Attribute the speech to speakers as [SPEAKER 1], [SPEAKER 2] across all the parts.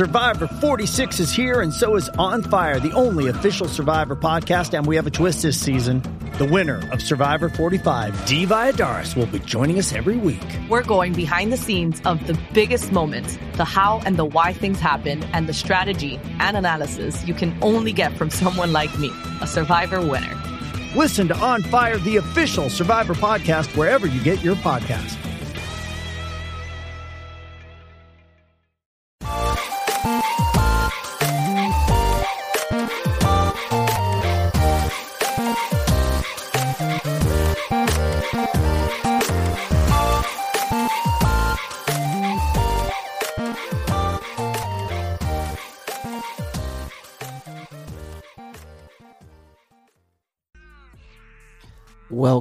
[SPEAKER 1] Survivor 46 is here, and so is On Fire, the only official Survivor podcast. And we have a twist this season. The winner of Survivor 45, Dee Valladares, will be joining us every week.
[SPEAKER 2] We're going behind the scenes of the biggest moments, the how and the why things happen, and the strategy and analysis you can only get from someone like me, a Survivor winner.
[SPEAKER 1] Listen to On Fire, the official Survivor podcast, wherever you get your podcast.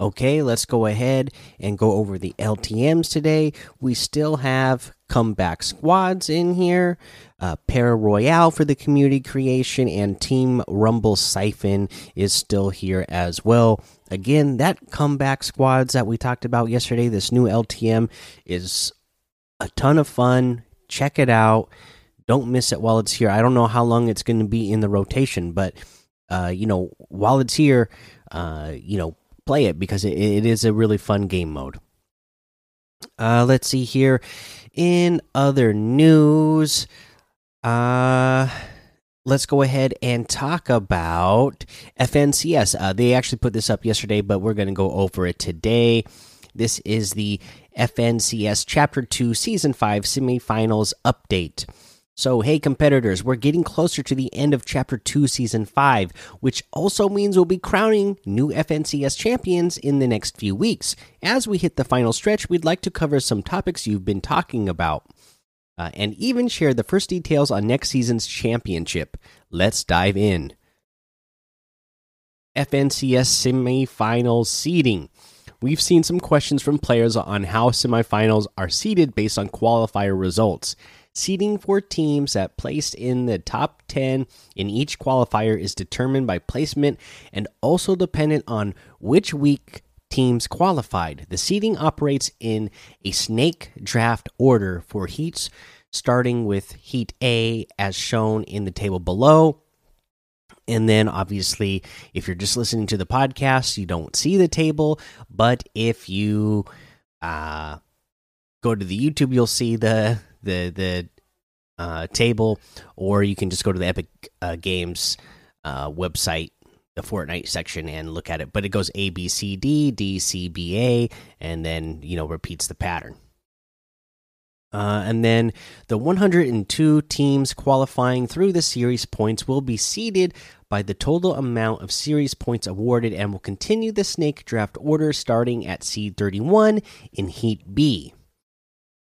[SPEAKER 3] Okay, let's go ahead and go over the LTMs today. We still have comeback squads in here, uh, Para Royale for the community creation, and Team Rumble Siphon is still here as well. Again, that comeback squads that we talked about yesterday, this new LTM is a ton of fun. Check it out. Don't miss it while it's here. I don't know how long it's going to be in the rotation, but uh, you know, while it's here, uh, you know, play it because it, it is a really fun game mode. Uh, let's see here. In other news, uh, let's go ahead and talk about FNCS. Uh, they actually put this up yesterday, but we're going to go over it today. This is the FNCS Chapter 2 Season 5 semifinals update. So, hey, competitors, we're getting closer to the end of Chapter 2, Season 5, which also means we'll be crowning new FNCS champions in the next few weeks. As we hit the final stretch, we'd like to cover some topics you've been talking about uh, and even share the first details on next season's championship. Let's dive in. FNCS semifinals seeding. We've seen some questions from players on how semifinals are seeded based on qualifier results. Seeding for teams that placed in the top 10 in each qualifier is determined by placement and also dependent on which week teams qualified. The seeding operates in a snake draft order for heats, starting with Heat A as shown in the table below. And then, obviously, if you're just listening to the podcast, you don't see the table. But if you uh, go to the YouTube, you'll see the the the uh, table, or you can just go to the Epic uh, Games uh, website, the Fortnite section, and look at it. But it goes A B C D D C B A, and then you know repeats the pattern. Uh, and then the 102 teams qualifying through the series points will be seeded by the total amount of series points awarded and will continue the snake draft order starting at seed 31 in Heat B.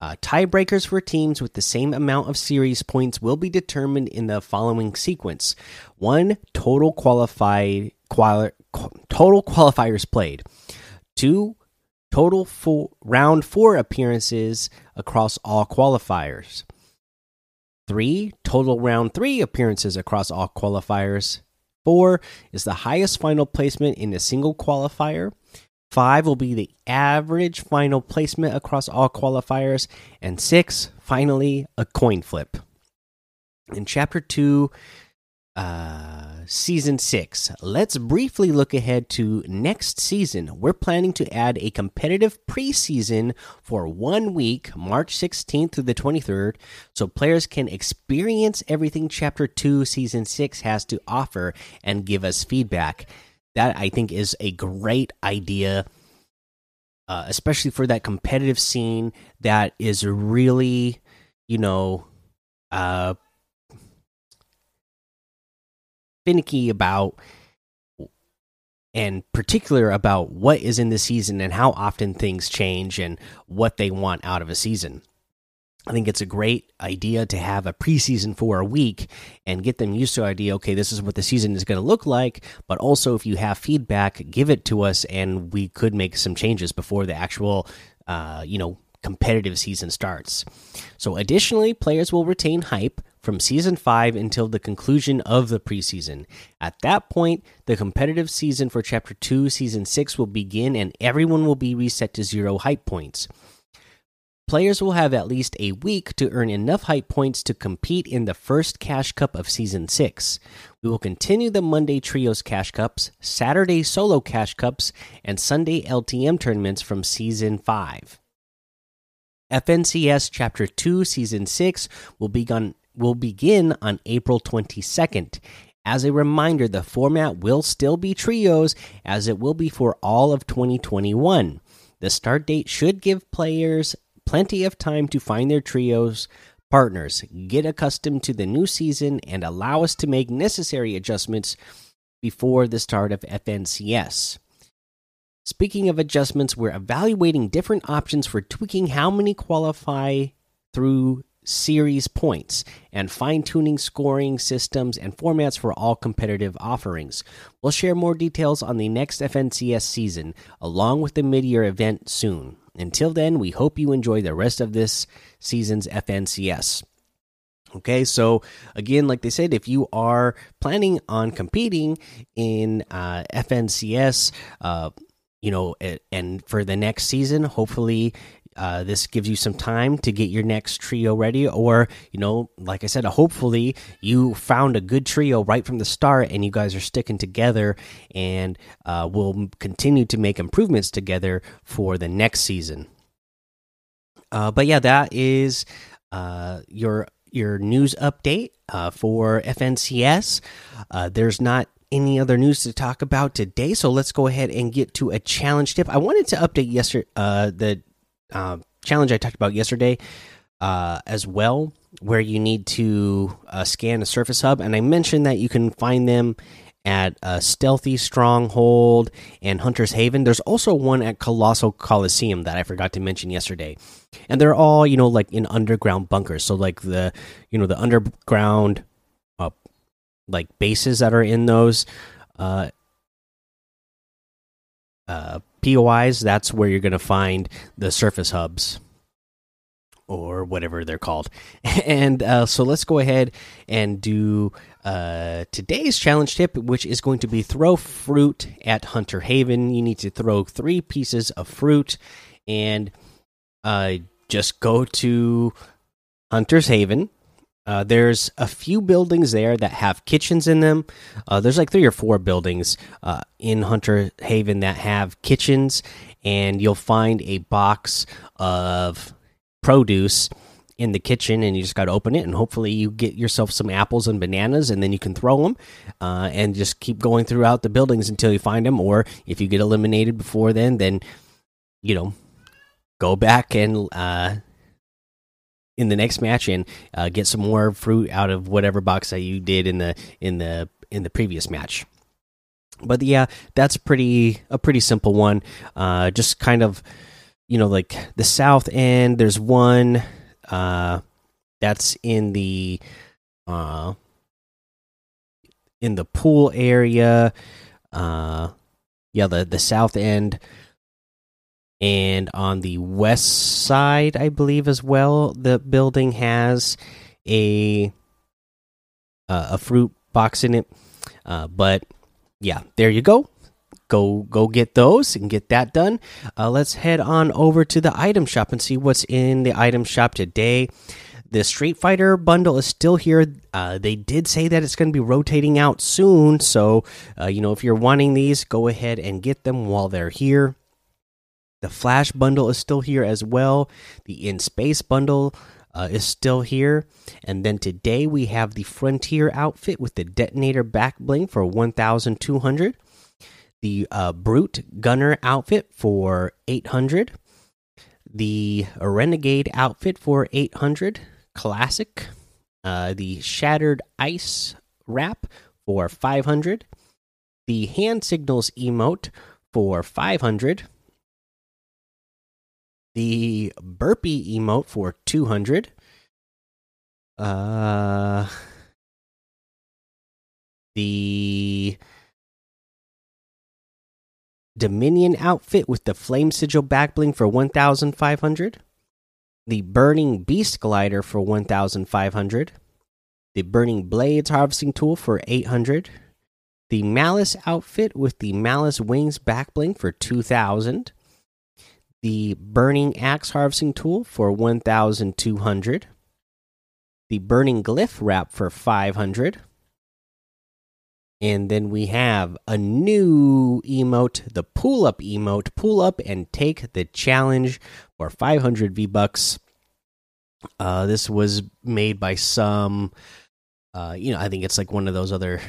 [SPEAKER 3] Uh, tiebreakers for teams with the same amount of series points will be determined in the following sequence: one, total qualified quali total qualifiers played; two, total full round four appearances across all qualifiers; three, total round three appearances across all qualifiers; four is the highest final placement in a single qualifier. Five will be the average final placement across all qualifiers. And six, finally, a coin flip. In chapter two, uh, season six, let's briefly look ahead to next season. We're planning to add a competitive preseason for one week, March 16th through the 23rd, so players can experience everything chapter two, season six has to offer and give us feedback that I think is a great idea, uh, especially for that competitive scene that is really, you know, uh, finicky about and particular about what is in the season and how often things change and what they want out of a season. I think it's a great idea to have a preseason for a week and get them used to the idea. Okay, this is what the season is going to look like. But also, if you have feedback, give it to us, and we could make some changes before the actual, uh, you know, competitive season starts. So, additionally, players will retain hype from Season 5 until the conclusion of the preseason. At that point, the competitive season for Chapter 2, Season 6 will begin, and everyone will be reset to zero hype points. Players will have at least a week to earn enough hype points to compete in the first Cash Cup of Season 6. We will continue the Monday Trios Cash Cups, Saturday Solo Cash Cups, and Sunday LTM tournaments from Season 5. FNCS Chapter 2 Season 6 will begin, will begin on April 22nd. As a reminder, the format will still be trios as it will be for all of 2021. The start date should give players plenty of time to find their trios partners, get accustomed to the new season, and allow us to make necessary adjustments before the start of FNCS. Speaking of adjustments, we're evaluating different options for tweaking how many qualify through series points and fine tuning scoring systems and formats for all competitive offerings. We'll share more details on the next FNCS season, along with the mid year event soon. Until then, we hope you enjoy the rest of this season's FNCS. Okay, so again, like they said, if you are planning on competing in uh, FNCS, uh, you know, and for the next season, hopefully uh, this gives you some time to get your next trio ready, or you know, like I said, hopefully you found a good trio right from the start, and you guys are sticking together, and uh, will continue to make improvements together for the next season. Uh, but yeah, that is uh, your your news update uh, for FNCS. Uh, there's not any other news to talk about today, so let's go ahead and get to a challenge tip. I wanted to update yesterday the uh, challenge I talked about yesterday uh, as well, where you need to uh, scan a surface hub, and I mentioned that you can find them at uh, Stealthy Stronghold and Hunter's Haven. There's also one at Colossal Coliseum that I forgot to mention yesterday, and they're all you know like in underground bunkers. So like the you know the underground uh, like bases that are in those uh, uh, POIs, that's where you're going to find the surface hubs or whatever they're called. And uh, so let's go ahead and do uh, today's challenge tip, which is going to be throw fruit at Hunter Haven. You need to throw three pieces of fruit and uh, just go to Hunter's Haven uh, there's a few buildings there that have kitchens in them. Uh, there's like three or four buildings uh, in Hunter Haven that have kitchens, and you'll find a box of produce in the kitchen, and you just got to open it, and hopefully you get yourself some apples and bananas, and then you can throw them, uh, and just keep going throughout the buildings until you find them. Or if you get eliminated before then, then you know go back and uh, in the next match and uh, get some more fruit out of whatever box that you did in the in the in the previous match. But yeah, that's pretty a pretty simple one. Uh, just kind of you know like the south end. There's one uh, that's in the uh, in the pool area. Uh, yeah, the the south end and on the west side i believe as well the building has a uh, a fruit box in it. Uh, but yeah there you go. Go go get those and get that done. Uh, let's head on over to the item shop and see what's in the item shop today. The street fighter bundle is still here. Uh, they did say that it's going to be rotating out soon. So uh, you know if you're wanting these go ahead and get them while they're here the Flash bundle is still here as well. The In Space bundle uh, is still here. And then today we have the Frontier outfit with the detonator back bling for 1,200. The uh, Brute Gunner outfit for 800. The Renegade outfit for 800. Classic. Uh, the Shattered Ice wrap for 500. The Hand Signals emote for 500 the burpee emote for 200 uh the dominion outfit with the flame sigil back bling for 1500 the burning beast glider for 1500 the Burning Blades harvesting tool for 800, the Malice outfit with the Malice Wings back bling for 2000, the Burning Axe harvesting tool for 1200, the Burning Glyph wrap for 500. And then we have a new emote, the pull up emote. Pull up and take the challenge for 500 V bucks. Uh, this was made by some, uh, you know, I think it's like one of those other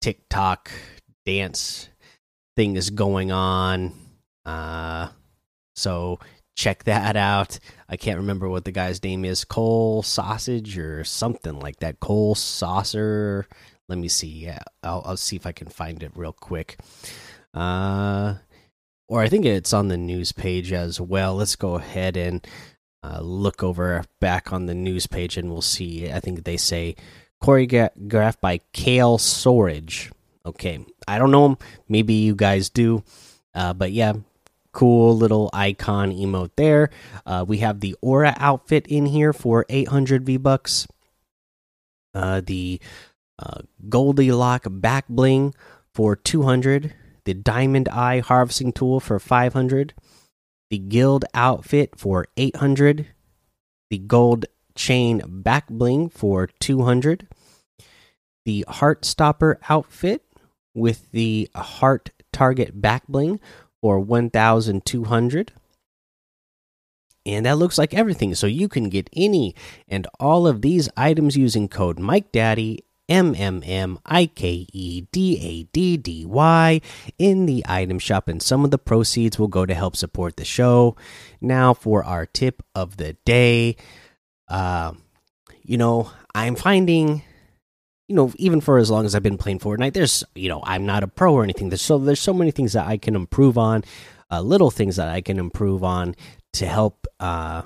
[SPEAKER 3] TikTok dance things going on. Uh, so check that out. I can't remember what the guy's name is, Cole Sausage or something like that. Cole Saucer. Let me see. Yeah, I'll, I'll see if I can find it real quick. Uh, or I think it's on the news page as well. Let's go ahead and uh, look over back on the news page and we'll see. I think they say choreographed by Kale Storage. Okay, I don't know him. Maybe you guys do. Uh, but yeah, cool little icon emote there. Uh, we have the Aura outfit in here for 800 V bucks. Uh, the uh, Goldilock back bling for 200. The Diamond Eye harvesting tool for 500 the guild outfit for 800 the gold chain back bling for 200 the heart stopper outfit with the heart target back bling for 1200 and that looks like everything. So you can get any and all of these items using code mike daddy M M M I K E D A D D Y in the item shop, and some of the proceeds will go to help support the show. Now, for our tip of the day, uh, you know, I'm finding, you know, even for as long as I've been playing Fortnite, there's, you know, I'm not a pro or anything. There's so there's so many things that I can improve on, uh, little things that I can improve on to help uh,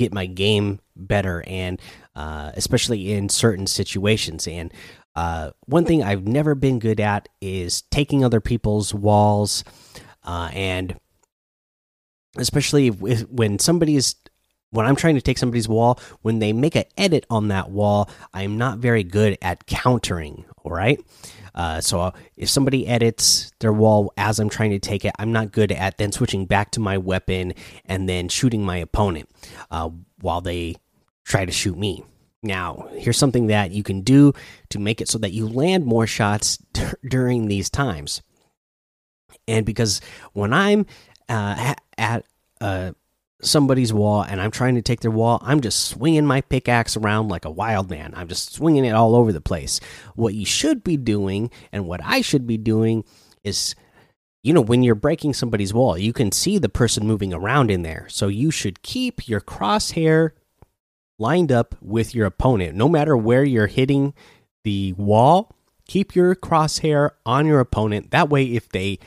[SPEAKER 3] get my game better and uh, especially in certain situations. And uh, one thing I've never been good at is taking other people's walls, uh, and especially when somebody's when I'm trying to take somebody's wall, when they make an edit on that wall, I'm not very good at countering. All right. Uh, so if somebody edits their wall as I'm trying to take it, I'm not good at then switching back to my weapon and then shooting my opponent uh, while they try to shoot me. Now, here's something that you can do to make it so that you land more shots during these times. And because when I'm uh, at uh, somebody's wall and I'm trying to take their wall, I'm just swinging my pickaxe around like a wild man. I'm just swinging it all over the place. What you should be doing and what I should be doing is you know, when you're breaking somebody's wall, you can see the person moving around in there. So you should keep your crosshair lined up with your opponent. No matter where you're hitting the wall, keep your crosshair on your opponent. That way, if they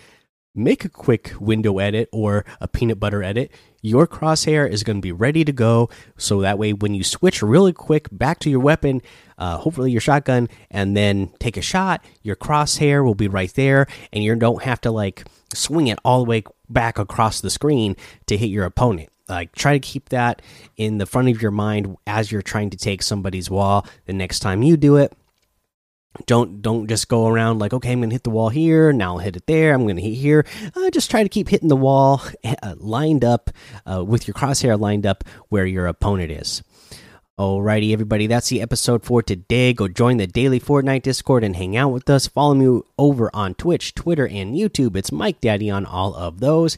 [SPEAKER 3] make a quick window edit or a peanut butter edit, your crosshair is going to be ready to go. So that way, when you switch really quick back to your weapon, uh, hopefully your shotgun, and then take a shot, your crosshair will be right there, and you don't have to like swing it all the way back across the screen to hit your opponent like try to keep that in the front of your mind as you're trying to take somebody's wall the next time you do it don't don't just go around like okay i'm gonna hit the wall here now i'll hit it there i'm gonna hit here uh, just try to keep hitting the wall uh, lined up uh, with your crosshair lined up where your opponent is Alrighty, everybody, that's the episode for today. Go join the daily Fortnite Discord and hang out with us. Follow me over on Twitch, Twitter, and YouTube. It's Mike Daddy on all of those